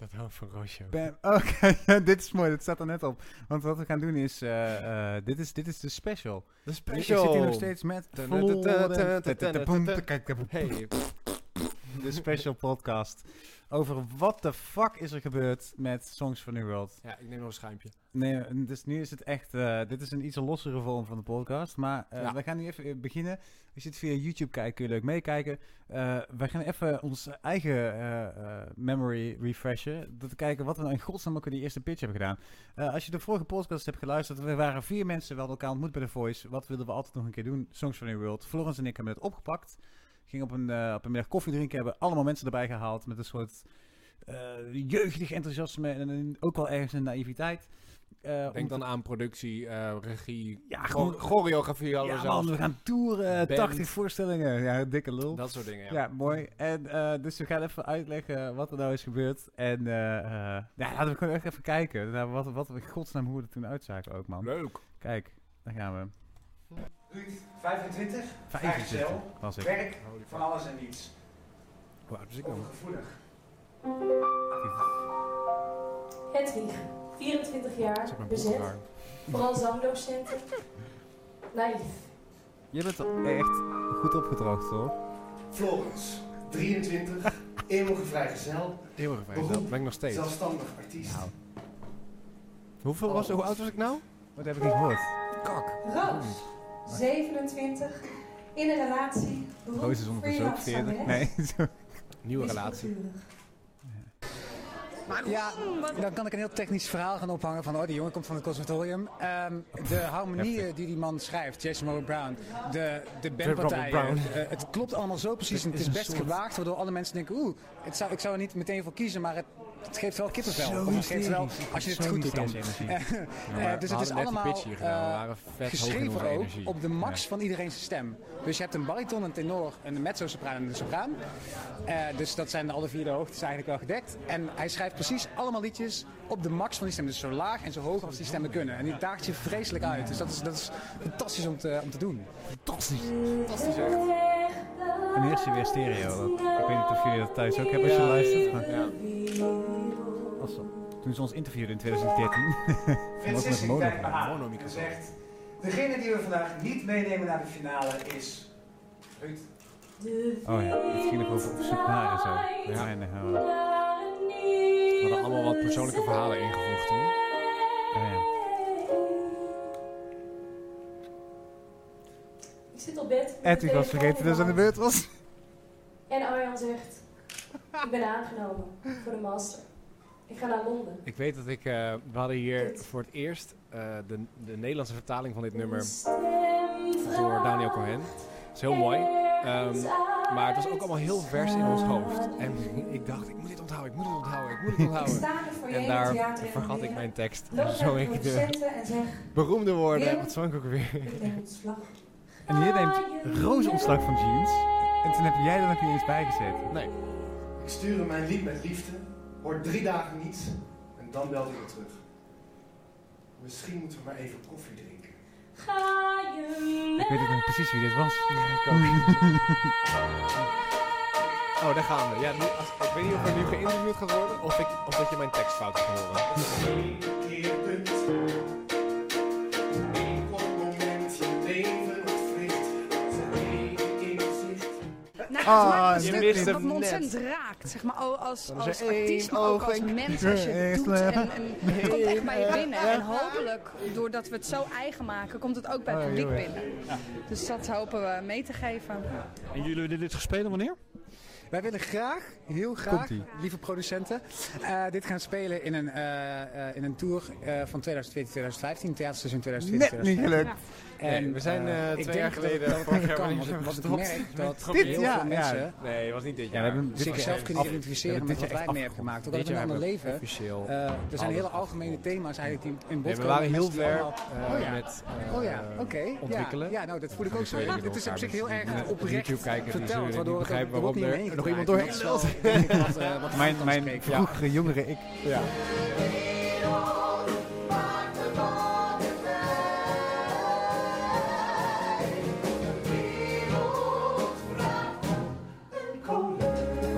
Dat van Roosje. Oké, dit is mooi. Dat staat er net op. Want wat we gaan doen is... eh, eh, dit, is dit is de special. De Ik zit hier nog steeds met... Hey, De special podcast. Over wat de fuck is er gebeurd met Songs for New World. ja, ik neem nog een schuimpje. Nee, dus nu is het echt... eh, dit is een iets lossere vorm van de podcast. Maar eh, Ja. we gaan nu even eh, beginnen. Als je het via YouTube kijkt, kun je leuk meekijken. Eh wij gaan even ons eigen memory refreshen. Dat te kijken wat we nou in godsnaam ook in die eerste pitch hebben gedaan. Als je de vorige podcast hebt geluisterd, we waren vier mensen. We hadden elkaar ontmoet bij The Voice. Wat wilden we altijd nog een keer doen? Songs for New World. Florence en ik hebben het opgepakt. Gingen op een, eh, op een middag koffie drinken. Hebben allemaal mensen erbij gehaald met een soort... eh, jeugdig enthousiasme en ook wel ergens een naïviteit. Eh, Denk dan aan productie, regie, Ja, gewoon- choreografie hadden Ja we zelf. man, we gaan toeren, Band. 80 voorstellingen. Ja, dikke lul. Dat soort dingen, ja. ja. mooi. En dus we gaan even uitleggen wat er nou is gebeurd. En ja, laten we gewoon echt even kijken. Nou, wat, wat we godsnaam hoe we er toen uitzagen ook, man. Leuk. Kijk, daar gaan we. Ruud, 25, 25 vrijgezel, was ik. werk, van alles en niets. Hoe oud was ik dan? Overgevoelig. Hedwig, 24 jaar, bezet, vooral zangdocenten. Naïef. Je bent er echt goed opgedroogd, hoor. Florence, 23, eeuwige vrijgezel, Eeuwige. Dat ben ik nog steeds. zelfstandig artiest. Nou, Hoeveel was, hoe oud was ik nou? wat heb ik niet gehoord? Kak. Roos, 27, in een relatie, beroep Roos is ondertussen ook freelance 40. zangeres, Nee. Nieuwe relatie. Ja, dan kan ik een heel technisch verhaal gaan ophangen van, oh, die jongen komt van het conservatorium. Ehm, de harmonieën die die man schrijft, Jason Robert Brown, de, de bandpartijen, eh, het klopt allemaal zo precies en het is best gewaagd, waardoor alle mensen denken, oeh, zou, ik zou er niet meteen voor kiezen, maar het, het geeft wel kippenvel. Of het geeft wel, als je het goed doet dan. Eh, Ja, eh, dus het is allemaal eh, waren vet hoog in geschreven ook energie. op de max van iedereen zijn stem. Dus je hebt een bariton, een tenor, een mezzo-sopraan en een sopraan. Eh, dus dat zijn alle vier de hoogtes eigenlijk al gedekt. En hij schrijft precies allemaal liedjes op de max van die stem. Dus zo laag en zo hoog als die stemmen kunnen. En die daagt je vreselijk uit. Dus dat is, dat is fantastisch om te, om te doen. Fantastisch. Fantastisch echt. En hier is hij weer stereo. Dat- Ik weet niet of jullie dat thuis ook hebben als je Ja. luistert. Maar Ja. als, toen ze ons interviewden in 2013. Vindt Wat met Sissy mono- en zegt, degene die we vandaag niet meenemen naar de finale is... Ruud. Oh ja, het ging nog over op zoek naar en zo. Ja. Hadden allemaal wat persoonlijke verhalen ingevoegd toen. ja. Ik zit op bed. de was vergeten dat ze aan de beurt was. En Arjan zegt, ik ben aangenomen voor de master. Ik ga naar Londen. Ik weet dat ik... eh, we hadden hier voor het eerst eh, de, de Nederlandse vertaling van dit nummer door Daniel Cohen. Dat is heel mooi. Ehm, maar het was ook allemaal heel vers in ons hoofd. En ik dacht, ik moet dit onthouden, ik moet dit onthouden, ik moet dit Ik onthouden. sta voor je En het daar vergat ik mijn tekst. Loop Zo ik de en beroemde woorden. Wat zong ik ook weer? ik. En hier neemt Roos ontslag van jeans. En toen heb jij er nog niet eens bij gezeten. Nee. Ik stuur hem mijn lied met liefde, hoort drie dagen niets en dan belt hij weer terug. Misschien moeten we maar even koffie drinken. Ga je Ik weet ook nog precies wie dit was. Oh, daar gaan we. Ja, nu, als, ik weet niet of er nu geïnterviewd gaat worden of, ik, of dat je mijn tekst fout gaat horen. Ah, je een mist hem wat me ontzettend net. raakt. Zeg maar, oh, als, als artiest, maar ook als mens, als je het doet. En, en het komt echt bij je binnen. En hopelijk, doordat we het zo eigen maken, komt het ook bij het Oh, publiek binnen. Dus dat hopen we mee te geven. En jullie willen dit spelen wanneer? Wij willen graag, heel graag, lieve producenten, eh, dit gaan spelen in een, eh, eh, in een tour eh, van 2014-2015, theaterseizoen 2014 Net niet gelukt. Nee, we zijn, eh, ik twee jaar dat geleden het- dat het vorig niet jaar kan, want ik, wat ik merk dat Dit heel jaar, veel ja. mensen Nee, het was niet dit Ja, jaar. we hebben dit zichzelf kunnen identificeren we met hebben wat dit wij mee hebben gemaakt. Ook dat we een ander hebben we leven. officieel. Eh, er zijn hele afgerond. algemene thema's eigenlijk die in bod Nee, we komen. waren heel ver ja. met eh, Oh ja, ontwikkelen. Ja, ja, nou dat voel ik ook zo. Dit is op zich heel dus erg oprecht verteld, waardoor het er niet omheen er nog iemand doorheen Dat is wel, denk ik, wat, eh, wat Mijn, mijn vroegere jongere ik. Ja.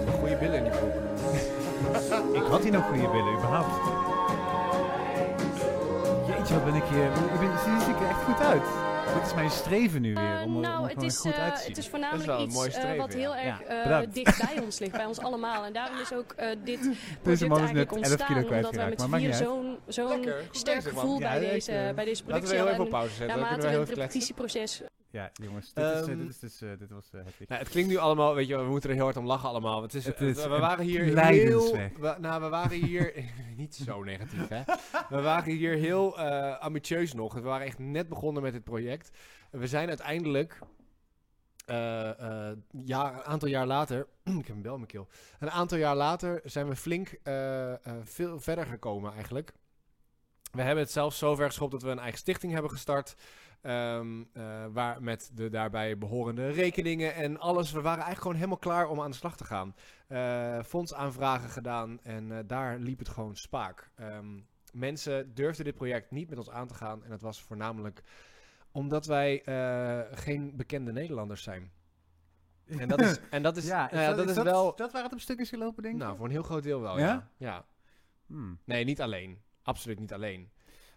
Een goede billen in die broek. Ik had had hij nog goede willen, überhaupt? Jeetje, wat ben ik hier... Ik ben, zie ik er echt goed uit. Dit is mijn streven nu weer, om, er- om nou, er het is, eh, uit te zien. het is is voornamelijk iets eh, wat heel ja. erg eh, dicht bij ons ligt, bij ons allemaal. En daarom is ook eh, dit project Deze man is eigenlijk net 11 kilo ontstaan, omdat wij kwijtgeraakt, met vier zo'n goed sterk gevoel Ja, bij, deze, bij deze Laten we productie heel even hadden. op pauze zetten. Dan Naarmate we het repetitieproces Ja, jongens, dit, is, eh, Ehm, dit, is, dit, is, eh, dit was eh, heftig. Nou, het klinkt nu allemaal, weet je, we moeten er heel hard om lachen allemaal. Het is, Het is we waren hier heel... We, nou, we waren hier... niet zo negatief, hè. We waren hier heel ambitieus nog. We waren echt net begonnen met dit project. We zijn uiteindelijk... ja, een aantal jaar later... ik heb een bel in mijn keel. Een aantal jaar later zijn we flink veel verder gekomen eigenlijk. We hebben het zelfs zover geschopt dat we een eigen stichting hebben gestart. Eh, waar met de daarbij behorende rekeningen en alles. We waren eigenlijk gewoon helemaal klaar om aan de slag te gaan. Eh fondsaanvragen gedaan en eh, daar liep het gewoon spaak. Ehm, mensen durfden dit project niet met ons aan te gaan. En dat was voornamelijk omdat wij geen bekende Nederlanders zijn. En dat is, en dat is, ja, nou ja, dat, is wel... Dat waar het op stuk is gelopen, denk ik? Nou, voor een heel groot deel wel, Ja? ja. ja. Hmm. Nee, niet alleen. Absoluut niet alleen.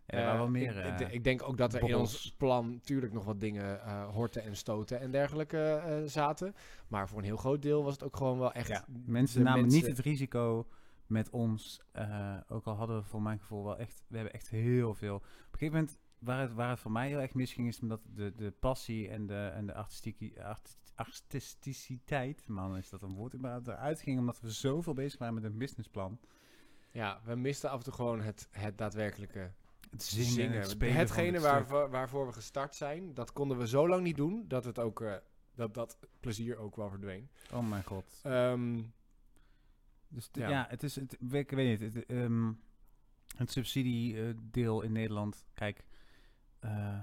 Ja, wel Eh, meer... ik, ik, eh, ik denk ook dat er in ons plan natuurlijk nog wat dingen eh, horten en stoten en dergelijke eh, zaten. Maar voor een heel groot deel was het ook gewoon wel echt... Ja, mensen namen mensen- niet het risico met ons. eh, ook al hadden we voor mijn gevoel wel echt... We hebben echt heel veel... Op een gegeven moment, waar het, waar het voor mij heel erg misging... is omdat de, de passie en de, en de artistieke, arti- artisticiteit... Man, is dat een woord? Maar eruit ging omdat we zoveel bezig waren met een businessplan. Ja, we misten af en toe gewoon het, het daadwerkelijke Het zingen. zingen, het spelen van Hetgene het waar, waarvoor we gestart zijn, dat konden we zo lang niet doen dat het ook... eh, dat dat plezier ook wel verdween. Oh mijn god. Ehm, Dus Ja. ja. het is, het, ik weet niet, het, ehm, het subsidiedeel in Nederland, kijk, eh,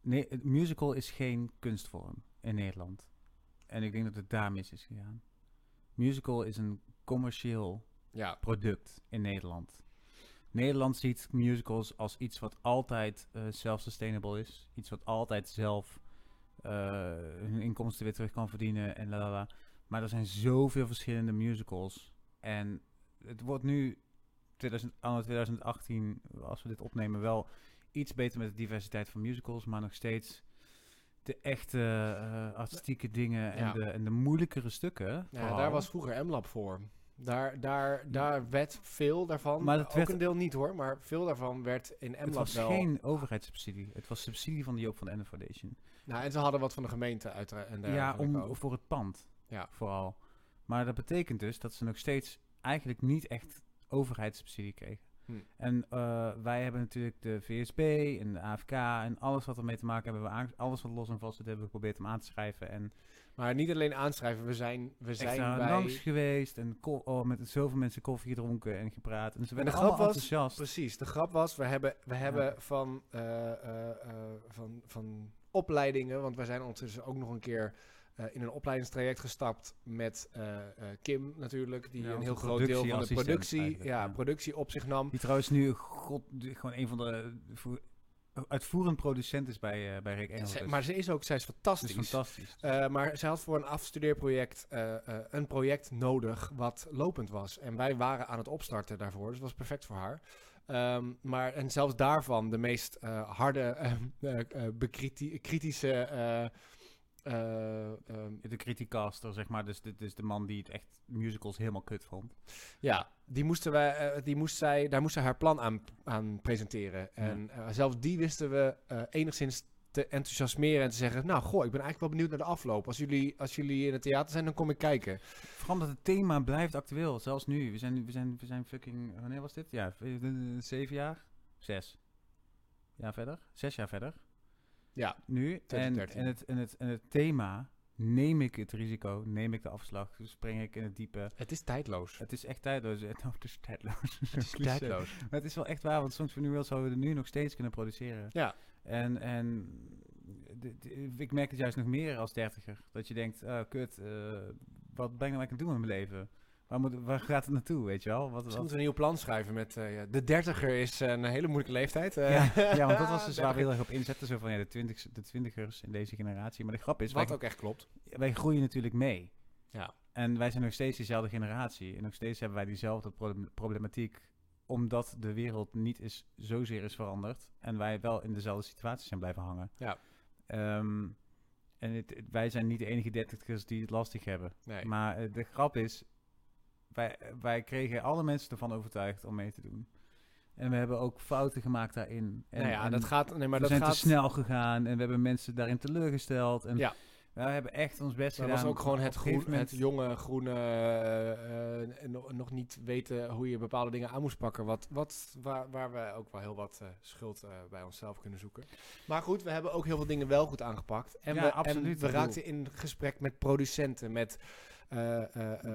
nee, het musical is geen kunstvorm in Nederland. En ik denk dat het daar mis is gegaan. Musical is een commercieel ja, product in Nederland. Nederland ziet musicals als iets wat altijd eh self-sustainable is. Iets wat altijd zelf eh, hun inkomsten weer terug kan verdienen en la. Maar er zijn zoveel verschillende musicals. En het wordt nu, 2000, anno 2018, als we dit opnemen, wel iets beter met de diversiteit van musicals. Maar nog steeds de echte eh, artistieke dingen en, Ja. de, en de moeilijkere stukken. ja daar was vroeger M-Lab voor. Daar, daar, daar werd veel daarvan, Maar het ook werd- een deel niet hoor, maar veel daarvan werd in Het M-Lab was wel... geen overheidssubsidie. Het was subsidie van de Joop van de Ende Foundation. Nou, en ze hadden wat van de gemeente uiteraard. En Ja, om, ook. voor het pand. Ja. Vooral. Maar dat betekent dus dat ze nog steeds eigenlijk niet echt overheidssubsidie kregen. Hm. En eh, wij hebben natuurlijk de VSB en de AFK en alles wat ermee te maken hebben we alles wat los en vast zit hebben we geprobeerd om aan te schrijven en Maar niet alleen aanschrijven, we zijn, we zijn bij... langs geweest en oh, met zoveel mensen koffie gedronken en gepraat en ze En werden de grap was, enthousiast. precies, de grap was, we hebben, we hebben van, eh, eh, eh, van, van opleidingen, want wij zijn ondertussen ook nog een keer in een opleidingstraject gestapt met Kim natuurlijk, die Ja, een heel groot deel van de productie, ja, ja. productie op zich nam. Die trouwens nu god, gewoon een van de uitvoerend producent is bij, eh, bij Rick Engels. Maar ze is ook, zij is fantastisch. is fantastisch. Eh, maar zij had voor een afstudeerproject eh, een project nodig wat lopend was. En wij waren aan het opstarten daarvoor, dus het was perfect voor haar. Ehm, maar en zelfs daarvan de meest harde, kritische. Eh, eh, ehm, De criticaster, zeg maar. Dus dit is de man die het echt musicals helemaal kut vond. ja, die moesten wij, eh, die moest zij, daar moest zij haar plan aan, aan presenteren. En eh, zelfs die wisten we enigszins te enthousiasmeren en te zeggen: Nou, goh, ik ben eigenlijk wel benieuwd naar de afloop. Als jullie, als jullie in het theater zijn, dan kom ik kijken. Vooral omdat het thema blijft actueel. Zelfs nu. We zijn, we zijn, we zijn fucking... Wanneer was dit? Ja, zeven jaar? Zes. jaar verder? Zes jaar verder. Ja, Nu. En, 2013. en, het, en, het, en het thema... Neem ik het risico? Neem ik de afslag? Spring ik in het diepe? het is tijdloos. Het is echt tijdloos. Het het is tijdloos. Het is tijdloos. Maar het is wel echt waar, want soms van nu wel zouden we er nu nog steeds kunnen produceren. Ja. En, en de- de- ik merk het juist nog meer als dertiger. Dat je denkt, ah, kut, eh, wat ben ik nou aan het doen met mijn leven? Waar, moet, waar gaat het naartoe, weet je wel? Wat, wat, moeten we een nieuw plan schrijven met... ja, de dertiger is een hele moeilijke leeftijd. eh. ja, ja, want dat was dus waar we heel erg op inzetten. Zo van, ja, de, twintig, de twintigers in deze generatie. Maar de grap is, Wat wij, ook echt klopt. wij groeien natuurlijk mee. Ja. En wij zijn nog steeds dezelfde generatie. En nog steeds hebben wij diezelfde proble- problematiek. Omdat de wereld niet is, zozeer is veranderd. En wij wel in dezelfde situatie zijn blijven hangen. Ja. Ehm, en het, het- wij zijn niet de enige dertigers die het lastig hebben. Nee. Maar eh, de grap is, wij, wij kregen alle mensen ervan overtuigd om mee te doen. En we hebben ook fouten gemaakt daarin. En, nou ja, en dat gaat... Nee, maar we dat zijn gaat... te snel gegaan en we hebben mensen daarin teleurgesteld. En Ja. we hebben echt ons best Dat gedaan. was ook gewoon het, groen, moment- het jonge, groene, eh, eh, en nog, niet weten hoe je bepaalde dingen aan moest pakken. Wat, wat, waar, waar we ook wel heel wat eh, schuld bij onszelf kunnen zoeken. Maar goed, we hebben ook heel veel dingen wel goed aangepakt. En Ja, we, absoluut. En we raakten in gesprek met producenten, met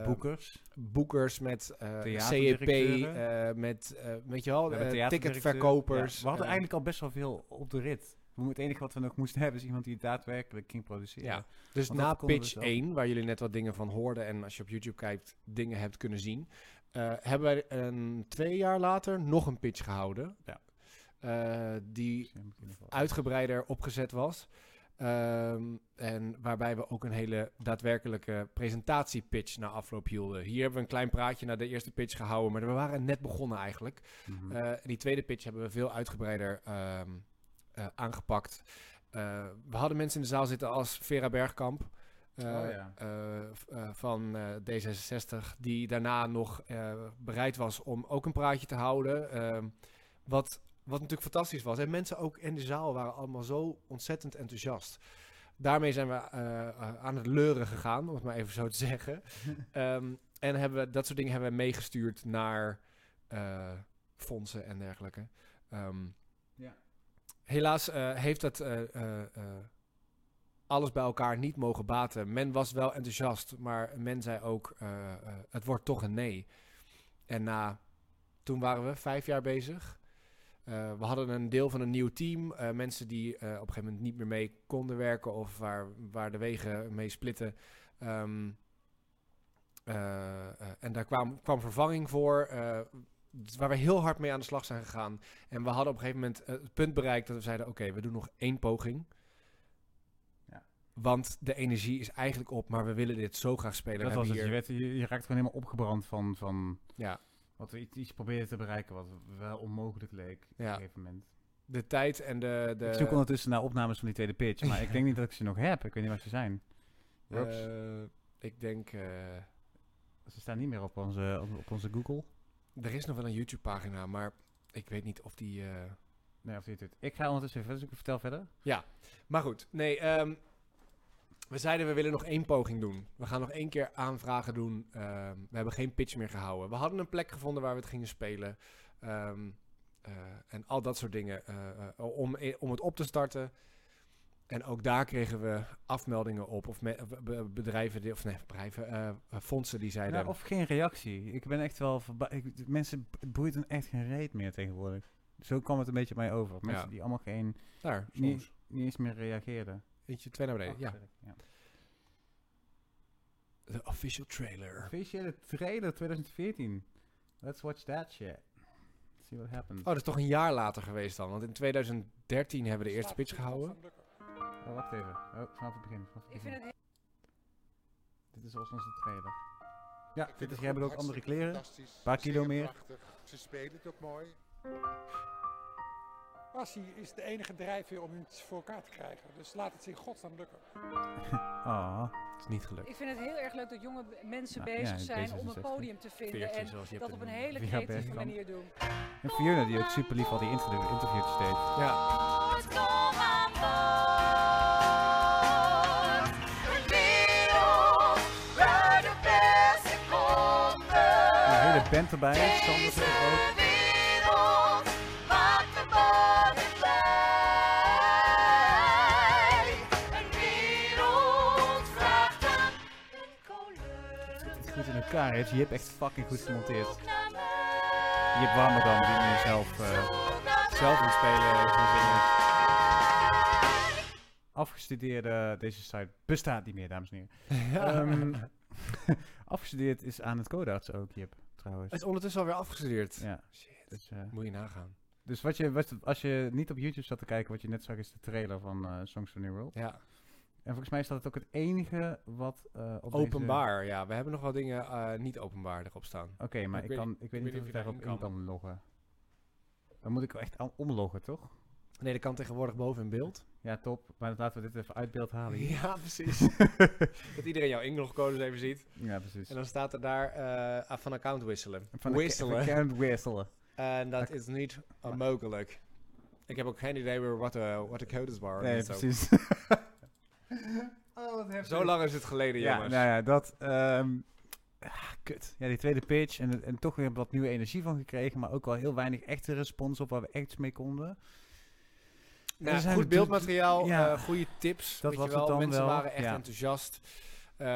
Boekers. boekers, met eh CEP, eh, met, eh, weet je wel, eh, ticketverkopers. Ja, we hadden eh, eigenlijk al best wel veel op de rit. We Het enige wat we nog moesten hebben is iemand die daadwerkelijk ging produceren. Ja. Dus Want na pitch zelf. 1, waar jullie net wat dingen van hoorden en als je op YouTube kijkt, dingen hebt kunnen zien, eh, hebben wij een, twee jaar later nog een pitch gehouden. Ja. Eh, die uitgebreider opgezet was. Ehm, en waarbij we ook een hele daadwerkelijke presentatiepitch na afloop hielden. Hier hebben we een klein praatje naar de eerste pitch gehouden, maar we waren net begonnen eigenlijk. Mhm. Eh, die tweede pitch hebben we veel uitgebreider ehm, eh, aangepakt. Eh, we hadden mensen in de zaal zitten als Vera Bergkamp. Oh ja. van eh, D66, die daarna nog bereid was om ook een praatje te houden. Ehm, wat, wat natuurlijk fantastisch was. En mensen ook in de zaal waren allemaal zo ontzettend enthousiast. Daarmee zijn we eh, eh, aan het leuren gegaan, om het maar even zo te zeggen. Ehm, en hebben we, dat soort dingen hebben we meegestuurd naar eh, fondsen en dergelijke. Ehm, Ja. Helaas heeft dat alles bij elkaar niet mogen baten. Men was wel enthousiast, maar men zei ook: het wordt toch een nee. En na, toen waren we vijf jaar bezig. Eh, we hadden een deel van een nieuw team. eh, mensen die eh, op een gegeven moment niet meer mee konden werken of waar, waar de wegen mee splitten. Ehm, eh, eh, en daar kwam, kwam vervanging voor. dus waar we heel hard mee aan de slag zijn gegaan. En we hadden op een gegeven moment het punt bereikt dat we zeiden: Oké, we doen nog één poging. Ja. Want de energie is eigenlijk op, maar we willen dit zo graag spelen. dat was het. Je, werd, je, je raakt gewoon helemaal opgebrand van, van Ja, wat we iets, iets probeerden te bereiken wat wel onmogelijk leek op Ja. een gegeven moment. de tijd en de. de ik zoek ondertussen naar opnames van die tweede pitch, maar ik denk niet dat ik ze nog heb. Ik weet niet waar ze zijn. Eh, ik denk. eh, ze staan niet meer op onze, op, onze Google. er is nog wel een YouTube-pagina, maar ik weet niet of die. eh, Nee, of die het doet. Ik ga ondertussen even. Vertel verder. Maar goed, nee. ehm, we zeiden we willen nog één poging doen. We gaan nog één keer aanvragen doen. Ehm, we hebben geen pitch meer gehouden. We hadden een plek gevonden waar we het gingen spelen. Ehm, eh, en al dat soort dingen. eh, eh, om, om het op te starten. En ook daar kregen we afmeldingen op. Of me- bedrijven, die, of nee, bedrijven, fondsen die zeiden... Of geen reactie. Ik ben echt wel ik, Mensen, boeit echt geen reet meer tegenwoordig. Zo kwam het een beetje op mij over. Mensen Ja. die allemaal geen, daar, niet, soms. niet eens meer reageerden. Eentje, twee naar beneden. Oh, ja. De official trailer. Officiële trailer 2014. Let's watch that shit. See what happens. Oh, dat is toch een jaar later geweest dan. Want in 2013 hebben we de eerste pitch gehouden. Oh, wacht even. Oh, vanaf het begin. Vanaf het Ik vind het Dit is als onze trailer. Ja, dit vind is, jij hebt ook andere kleren. fantastisch. Paar kilo meer. prachtig. Ze spelen het ook mooi. Passie is de enige drijfveer om iets voor elkaar te krijgen. Dus laat het zich godsnaam lukken. Ah, Het is niet gelukt. Ik vind het heel erg leuk dat jonge mensen Nou, bezig ja, zijn om een D66. podium te vinden 14 en dat op een in- hele creatieve manier doen. en Fiona die ook super lief al die interview, interviewtjes deed. Ja, Een hele band erbij. Sander zit er ook. Elkaar heeft. Je hebt echt fucking goed gemonteerd. Je hebt warmer dan die nu zelf eh, zelf in spelen en gaan zingen. afgestudeerde. Deze site bestaat niet meer, dames en heren. Ehm, afgestudeerd is aan het codarts ook, Jip, trouwens. Het is ondertussen alweer afgestudeerd. Ja, Shit, dus, eh, moet je nagaan. dus wat je, wat, als je niet op YouTube zat te kijken, wat je net zag, is de trailer van eh, Songs for New World. Ja, En volgens mij is dat het ook het enige wat eh, op Openbaar, ja. We hebben nog wel dingen eh, niet openbaar erop staan. Oké, maar Ik kan, ik weet niet of ik daarop in kan loggen. Dan moet ik echt omloggen, toch? Nee, dat kan tegenwoordig boven in beeld. Ja, top. Maar laten we dit even uit beeld halen hier. Ja, precies. dat iedereen jouw inlogcodes even ziet. Ja, precies. En dan staat er daar eh, van account wisselen. Van wisselen. De wisselen. En dat is niet uh, mogelijk. Ik heb ook geen idee meer wat de, wat de codes waren. Nee, precies. oh, wat heftig. Zo lang is het geleden, Ja, jongens. nou ja, dat... ehm, ah, kut. Ja, die tweede pitch. En, en toch weer wat nieuwe energie van gekregen. Maar ook wel heel weinig echte respons op waar we echt mee konden. Zijn goed beeldmateriaal, ja. eh, goede tips. Dat weet was je wel. het dan Mensen wel, waren echt ja. enthousiast. Eh,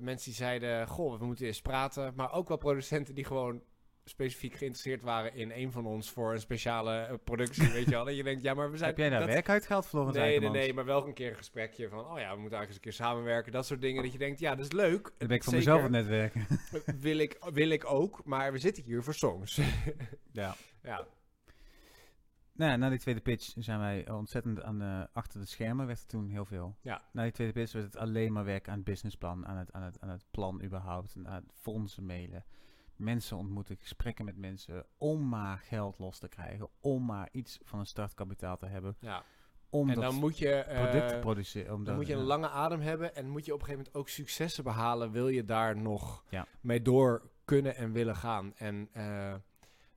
mensen die zeiden, goh, we moeten eens praten. Maar ook wel producenten die gewoon specifiek geïnteresseerd waren in een van ons voor een speciale eh, productie, weet je wel. Dat je denkt, ja, maar we zijn... Heb jij daar dat- werk uitgehaald, Florence Nee, nee, nee, maar wel een keer een gesprekje van, oh ja, we moeten eigenlijk eens een keer samenwerken. Dat soort dingen, dat je denkt, ja, dat is leuk. Dan ben ik voor Zeker. mezelf aan het netwerken. wil, ik, wil ik ook, maar we zitten hier voor songs. ja. ja. Nou, ja, na die tweede pitch zijn wij ontzettend aan de, achter de schermen. Werd er toen heel veel. Ja. Na die tweede pitch werd het alleen maar werken aan het businessplan. Aan het, aan het, aan het plan überhaupt. En aan het fondsen mailen. Mensen ontmoeten, gesprekken met mensen. Om maar geld los te krijgen. Om maar iets van een startkapitaal te hebben. ja. Om En dan moet je... eh, product te produceren. Om Dan dat- moet je een ja. lange adem hebben en moet je op een gegeven moment ook successen behalen. Wil je daar nog Ja. mee door kunnen en willen gaan? En eh,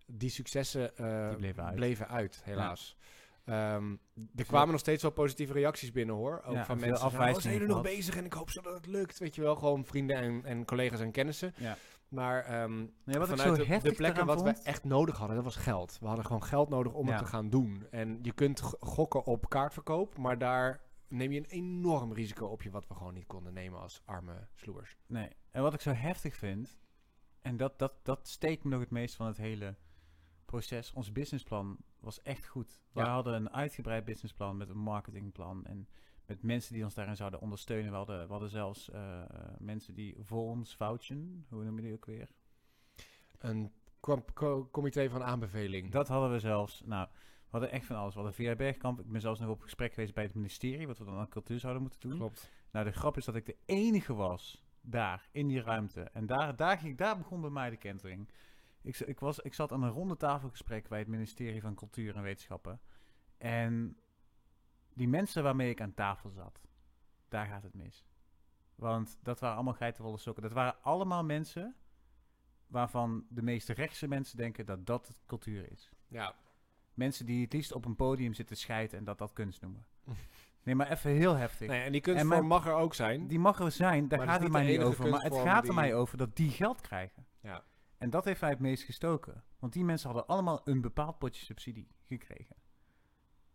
die successen eh, Die bleven uit. bleven uit, helaas. Ehm, er kwamen nog steeds wel positieve reacties binnen hoor. Ook Ja, van mensen oh, afwijzingen zijn jullie nog bezig en ik hoop zo dat het lukt. Weet je wel, gewoon vrienden en, en collega's en kennissen. Ja. Maar ehm, Nee, wat ik zo de, de plekken wat vond... we echt nodig hadden, dat was geld. We hadden gewoon geld nodig om Ja. het te gaan doen. En je kunt gokken op kaartverkoop, maar daar neem je een enorm risico op je wat we gewoon niet konden nemen als arme sloers. Nee. En wat ik zo heftig vind, en dat, dat, dat steekt me nog het meest van het hele proces. Ons businessplan was echt goed. We Ja. hadden een uitgebreid businessplan met een marketingplan en met mensen die ons daarin zouden ondersteunen. We hadden, we hadden zelfs eh, mensen die voor ons vouchen. Hoe noem je die ook weer? Een comité van aanbeveling. Dat hadden we zelfs. Nou, we hadden echt van alles. We hadden via Bergkamp. Ik ben zelfs nog op gesprek geweest bij het ministerie, wat we dan aan cultuur zouden moeten doen. Klopt. Nou, de grap is dat ik de enige was daar, in die ruimte. En daar, daar, ging, daar begon bij mij de kentering. Ik, ik, was, ik zat aan een ronde tafelgesprek bij het ministerie van Cultuur en Wetenschappen. En die mensen waarmee ik aan tafel zat, daar gaat het mis. Want dat waren allemaal geitenwolle sokken. Dat waren allemaal mensen waarvan de meeste rechtse mensen denken dat dat het cultuur is. Ja. Mensen die het liefst op een podium zitten schijten en dat dat kunst noemen. Nee, maar even heel heftig. Nee, en die kunstvorm mijn- mag er ook zijn. Die mag er zijn, daar gaat het mij niet over. Maar het gaat er mij over dat die geld krijgen. Ja. En dat heeft mij het meest gestoken. Want die mensen hadden allemaal een bepaald potje subsidie gekregen.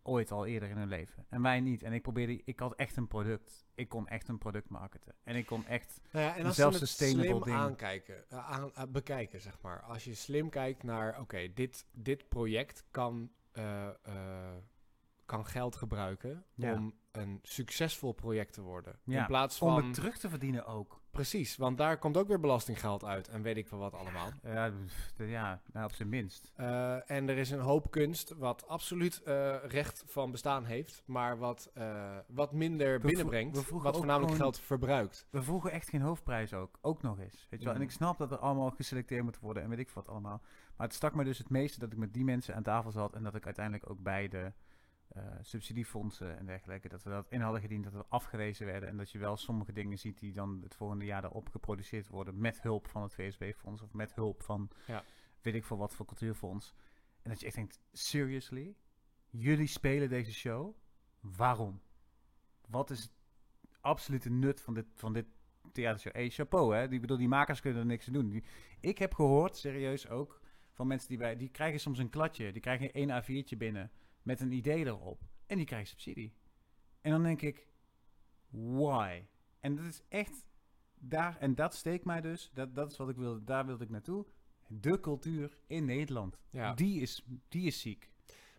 Ooit al eerder in hun leven. En wij niet. En ik probeerde, ik had echt een product. Ik kon echt een product marketen. En ik kon echt, Nou ja, en Een als ze het self-sustainable slim ding. aankijken, eh, aan, eh, bekijken, zeg maar. Als je slim kijkt naar, oké, dit, dit project kan, eh, kan geld gebruiken Ja. om een succesvol project te worden. Ja, In plaats om van... het terug te verdienen ook. Precies, want daar komt ook weer belastinggeld uit en weet ik veel wat allemaal. Ja, ja nou, op zijn minst. Eh, en er is een hoop kunst wat absoluut eh, recht van bestaan heeft, maar wat, eh, wat minder binnenbrengt, we wat voornamelijk gewoon- geld verbruikt. We vroegen echt geen hoofdprijs ook. Ook nog eens. Weet je wel? En Mhm. ik snap dat er allemaal geselecteerd moet worden en weet ik wat allemaal. Maar het stak me dus het meeste dat ik met die mensen aan tafel zat en dat ik uiteindelijk ook bij de eh, subsidiefondsen en dergelijke, dat we dat in hadden gediend, dat we afgewezen werden en dat je wel sommige dingen ziet die dan het volgende jaar daarop geproduceerd worden met hulp van het VSB-fonds of met hulp van Ja. weet ik veel wat voor cultuurfonds. En dat je echt denkt, seriously? Jullie spelen deze show? Waarom? Wat is het absolute nut van dit, van dit theatershow? Hey, chapeau, hè? Die, bedoel, die makers kunnen er niks aan doen. Die, ik heb gehoord, serieus ook, van mensen die bij... Die krijgen soms een kladje. Die krijgen één A4'tje binnen met een idee erop. En die krijgen subsidie. En dan denk ik, why? En dat is echt... Daar, en dat steekt mij dus. Dat, dat is wat ik wilde. Daar wilde ik naartoe. De cultuur in Nederland. Ja. Die, is, die is ziek.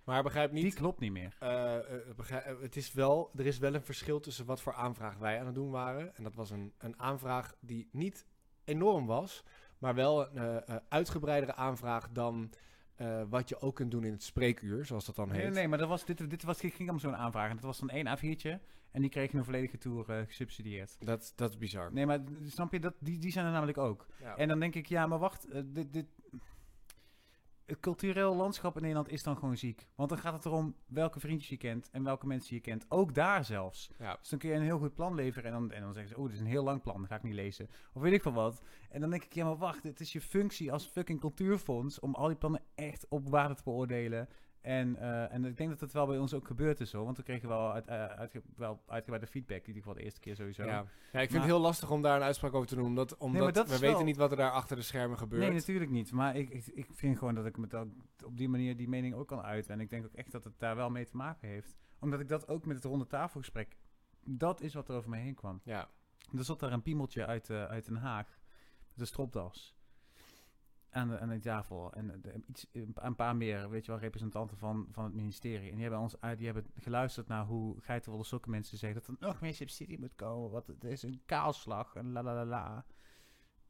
Maar begrijp niet, Die klopt niet meer. Eh, eh, begrijp- eh, het is wel, er is wel een verschil tussen wat voor aanvraag wij aan het doen waren. En dat was een, een aanvraag die niet enorm was, maar wel een uitgebreidere aanvraag dan eh, wat je ook kunt doen in het spreekuur, zoals dat dan heet. Nee, nee, maar dat was, dit, dit was, ging om zo'n aanvraag. En dat was dan één A4'tje. En die kregen een volledige tour eh, gesubsidieerd. Dat, dat is bizar. Nee, maar snap je, dat, die, die zijn er namelijk ook. Ja. En dan denk ik, ja, maar wacht, eh, dit, dit, het cultureel landschap in Nederland is dan gewoon ziek. Want dan gaat het erom welke vriendjes je kent en welke mensen je kent. Ook daar zelfs. Ja. Dus dan kun je een heel goed plan leveren en dan, en dan zeggen ze, oh, dit is een heel lang plan, dat ga ik niet lezen. Of weet ik veel wat. En dan denk ik, ja, maar wacht, het is je functie als fucking cultuurfonds om al die plannen echt op waarde te beoordelen. En, eh, en ik denk dat het wel bij ons ook gebeurd is hoor. Want we kregen wel, uit, uh, uitge wel uitgebreide feedback. In ieder geval de eerste keer sowieso. Ja. ja, ik vind Maar- het heel lastig om daar een uitspraak over te doen. Omdat, omdat dat we weten wel- niet wat er daar achter de schermen gebeurt. Nee, natuurlijk niet. Maar ik, ik, ik vind gewoon dat ik met dat, op die manier die mening ook kan uiten. En ik denk ook echt dat het daar wel mee te maken heeft. Omdat ik dat ook met het ronde tafelgesprek... Dat is wat er over me heen kwam. Ja, Er zat daar een piemeltje uit, eh, uit Den Haag. Met een stropdas. Aan de, aan tafel. En eh, iets, een paar meer, weet je wel, representanten van, van het ministerie. En die hebben, ons, die hebben geluisterd naar hoe geitenwolle sokken mensen zeggen... dat er nog meer subsidie moet komen. Wat, het is een kaalslag en la la la la.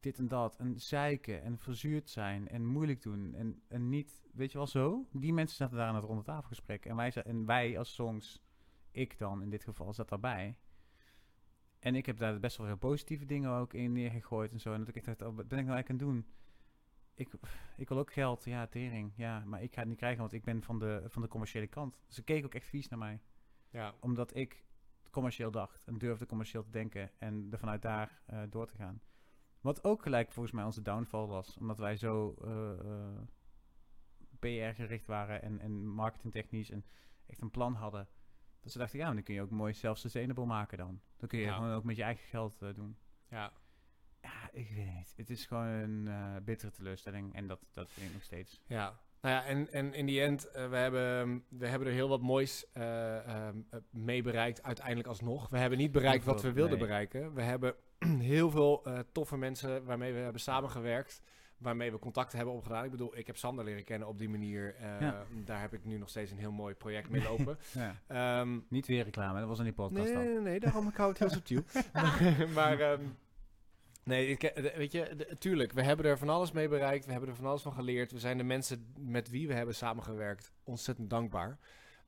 Dit en dat. En zeiken en verzuurd zijn en moeilijk doen. En, en niet, weet je wel, zo. Die mensen zaten daar aan het ronde tafelgesprek. En wij, en wij als songs, ik dan in dit geval, zat daarbij. En ik heb daar best wel veel positieve dingen ook in neergegooid en zo. En dat ik dacht, oh, wat ben ik nou eigenlijk aan het doen? Ik, ik wil ook geld, ja, tering. Ja, maar ik ga het niet krijgen, want ik ben van de, van de commerciële kant. Ze keken ook echt vies naar mij. ja. Omdat ik commercieel dacht en durfde commercieel te denken en er vanuit daar eh, door te gaan. Wat ook gelijk volgens mij onze downfall was. Omdat wij zo eh, eh, PR-gericht waren en, en marketingtechnisch en echt een plan hadden. Dat ze dachten, ja, maar dan kun je ook mooi self-sustainable maken dan. Dan kun je Ja. gewoon ook met je eigen geld doen. ja. Ik weet niet. Het is gewoon een eh, bittere teleurstelling. En dat, dat vind ik nog steeds. Ja, nou ja, en, en in die end, eh, we, hebben, we hebben er heel wat moois ehm, eh, mee bereikt, uiteindelijk alsnog. We hebben niet bereikt wat we wilden nee. bereiken. We hebben heel veel toffe mensen waarmee we hebben samengewerkt, waarmee we contacten hebben opgedaan. Ik bedoel, ik heb Sander leren kennen op die manier. Ja. Daar heb ik nu nog steeds een heel mooi project mee lopen. Ja. Ehm, Niet weer reclame, dat was in die podcast Nee, dan. nee, nee, daarom ik hou het heel subtiel. maar ehm, nee, ik, weet je, tuurlijk, we hebben er van alles mee bereikt. We hebben er van alles van geleerd. We zijn de mensen met wie we hebben samengewerkt ontzettend dankbaar.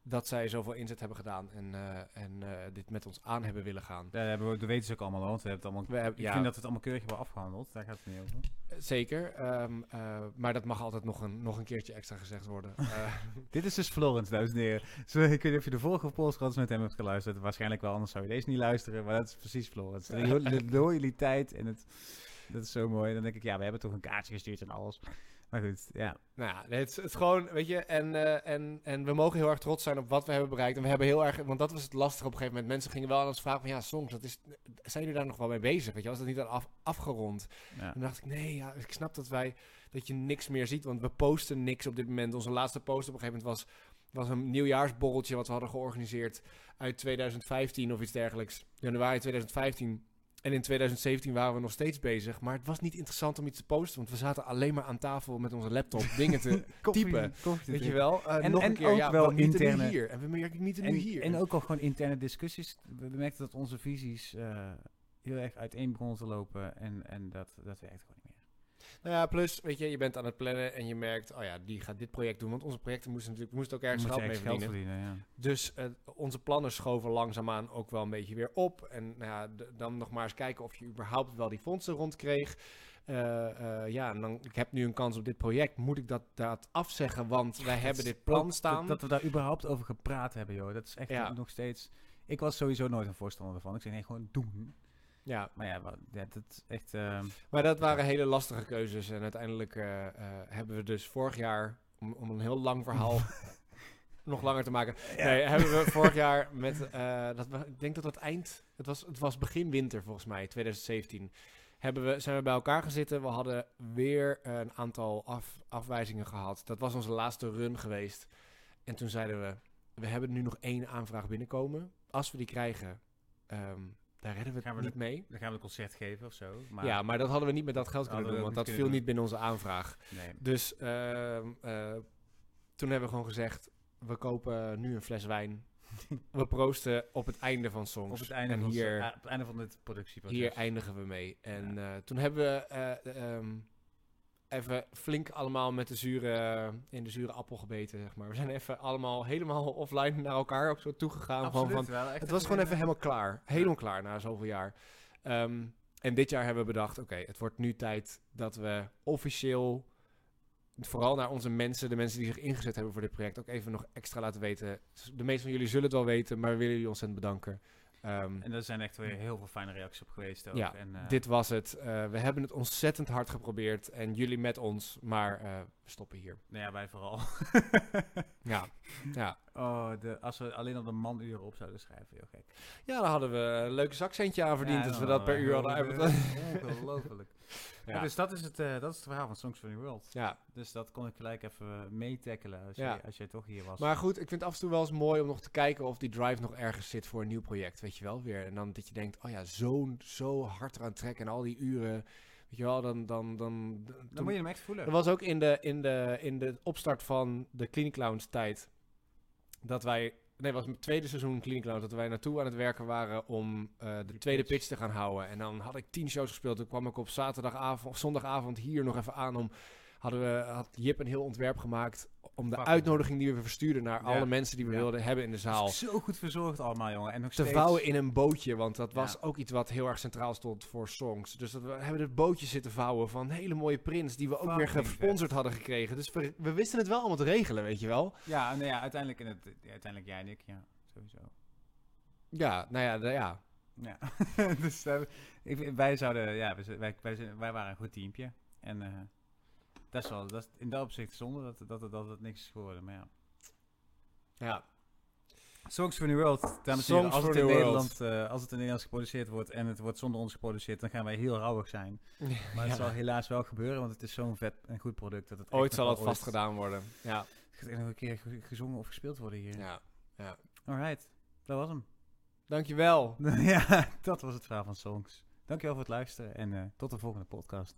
Dat zij zoveel inzet hebben gedaan en, eh, en eh, dit met ons aan hebben willen gaan. Daar hebben we, dat weten ze ook allemaal, want we hebben het allemaal... We hebben, Ik ja, vind dat we het allemaal keurig hebben afgehandeld. Daar gaat het niet over. zeker. ehm, eh, maar dat mag altijd nog een, nog een keertje extra gezegd worden. Eh, Dit is dus Florence, dames en heren. Zo, ik weet niet of je de vorige podcast met hem hebt geluisterd. Waarschijnlijk wel, anders zou je deze niet luisteren. Maar dat is precies Florence. De, lo- de loyaliteit en het... Dat is zo mooi. Dan denk ik, ja, we hebben toch een kaartje gestuurd en alles. Maar goed, ja. Nou ja, het, is- gewoon, weet je, en, eh, en, en we mogen heel erg trots zijn op wat we hebben bereikt. En we hebben heel erg, want dat was het lastige op een gegeven moment. Mensen gingen wel aan ons vragen van, ja, songs, dat is, zijn jullie daar nog wel mee bezig? Weet je, was dat niet al af, afgerond? ja. En dan dacht ik, nee, ja, ik snap dat wij, dat je niks meer ziet, want we posten niks op dit moment. Onze laatste post op een gegeven moment was, was een nieuwjaarsborreltje wat we hadden georganiseerd uit 2015 of iets dergelijks. Januari 2015. En in 2017 waren we nog steeds bezig. Maar het was niet interessant om iets te posten. Want we zaten alleen maar aan tafel met onze laptop dingen te Koffie- typen. koffie Weet je wel? Eh, En- nog en een keer, ook ja, wel we niet interne- nu hier. En we merken niet nu hier. en ook al gewoon interne discussies. We merkten dat onze visies eh, heel erg uiteen begonnen te lopen. En, en dat, dat werkt gewoon niet meer. Nou ja, plus, weet je, je bent aan het plannen en je merkt, oh ja, die gaat dit project doen. Want onze projecten moesten natuurlijk, moesten ook ergens Moet geld mee verdienen. geld verdienen, ja. Dus eh, onze plannen schoven langzaamaan ook wel een beetje weer op. En nou ja, dan nog maar eens kijken of je überhaupt wel die fondsen rondkreeg. Eh, ja, en dan, ik heb nu een kans op dit project. Moet ik dat, dat afzeggen? Want wij hebben dit plan staan. Dat, dat we daar überhaupt over gepraat hebben, joh. Dat is echt Ja. nog steeds... Ik was sowieso nooit een voorstander ervan. Ik zei, nee, gewoon doen. Ja, Maar ja, dat is echt... eh, maar dat waren hele lastige keuzes. En uiteindelijk eh, eh, hebben we dus vorig jaar, om, om een heel lang verhaal nog langer te maken. Nee, hebben we vorig jaar met, dat we, ik denk dat het eind, het was, het was begin winter volgens mij, 2017. Hebben we, zijn we bij elkaar gezeten. We hadden weer een aantal af, afwijzingen gehad. Dat was onze laatste run geweest. En toen zeiden we, we hebben nu nog één aanvraag binnenkomen. Als we die krijgen, ehm, daar redden we het we niet mee. Dan gaan we een concert geven of zo. Maar, ja, maar dat hadden we niet met dat geld kunnen doen, want dat viel niet binnen onze aanvraag. Nee. Dus ehm, eh, toen hebben we gewoon gezegd, we kopen nu een fles wijn. we proosten op het einde van songs. Op het einde, en van, hier, ah, op het einde van dit productieproces. hier eindigen we mee. En eh, toen hebben we, eh, ehm, even flink allemaal met de zure, in de zure appel gebeten, zeg maar. We zijn even allemaal helemaal offline naar elkaar ook zo toegegaan. Gewoon van, wel. Het was gewoon even helemaal klaar. Helemaal klaar na zoveel jaar. Ehm, en dit jaar hebben we bedacht, oké, het wordt nu tijd dat we officieel, vooral naar onze mensen, de mensen die zich ingezet hebben voor dit project, ook even nog extra laten weten. De meeste van jullie zullen het wel weten, maar we willen jullie ontzettend bedanken. Ehm, En daar zijn echt weer heel veel fijne reacties op geweest ook. ja, en, eh, dit was het. Eh, we hebben het ontzettend hard geprobeerd en jullie met ons, maar eh, we stoppen hier. Nou ja, wij vooral. Ja, ja. Oh, de, als we alleen op de manuren op zouden schrijven, heel gek. ja, daar hadden we een leuk zakcentje aan verdiend Ja, als we dat per uur hadden uitbetaald. Ongelooflijk. ja. Ja. dus dat is, het, eh, dat is het verhaal van Songs for the World. Ja, Dus dat kon ik gelijk even meetackelen als, Ja. jij, als jij toch hier was. Maar goed, ik vind het af en toe wel eens mooi om nog te kijken of die drive nog ergens zit voor een nieuw project. Weet je wel weer. En dan dat je denkt, oh ja, zo, zo hard eraan trekken en al die uren. Weet je wel, dan. dan, dan, dan moet je hem echt voelen. Dat was ook in de, in, de, in de opstart van de Clinic Clowns tijd. Dat wij. Nee, het was het tweede seizoen Clinic Clowns. Dat wij naartoe aan het werken waren om eh, de tweede pitch. pitch te gaan houden. En dan had ik tien shows gespeeld. Toen kwam ik op zaterdagavond of zondagavond hier nog even aan om. Hadden we, had Jip een heel ontwerp gemaakt om de uitnodiging die we verstuurden naar Ja. alle mensen die we Ja. wilden hebben in de zaal. Zo goed verzorgd allemaal, jongen. En nog Te steeds. vouwen in een bootje, want dat was ook iets wat heel erg centraal stond voor songs. Dus dat we hebben het bootje zitten vouwen van hele mooie prints die we ook weer gesponsord hadden gekregen. Dus we, we wisten het wel allemaal te regelen, weet je wel. Ja, nou ja, uiteindelijk, in het, uiteindelijk jij en ik, ja, sowieso. Ja, nou ja, ja. Ja, dus eh, ik, wij zouden, ja, wij, wij, wij waren een goed teampje. En eh, dat is wel, dat is in dat opzicht zonde dat, dat, dat, dat het niks is geworden, maar ja. ja. Songs for the World, dames en heren. Als het, in Nederland, eh, als het in Nederlands geproduceerd wordt en het wordt zonder ons geproduceerd, dan gaan wij heel rauwig zijn. Maar het zal helaas wel gebeuren, want het is zo'n vet en goed product. Dat het Ooit zal het vast gedaan worden. Ja. Het gaat nog een keer ge- gezongen of gespeeld worden hier. ja. ja. Alright, dat was hem. Dankjewel. ja, dat was het verhaal van Songs. Dankjewel voor het luisteren en eh, tot de volgende podcast.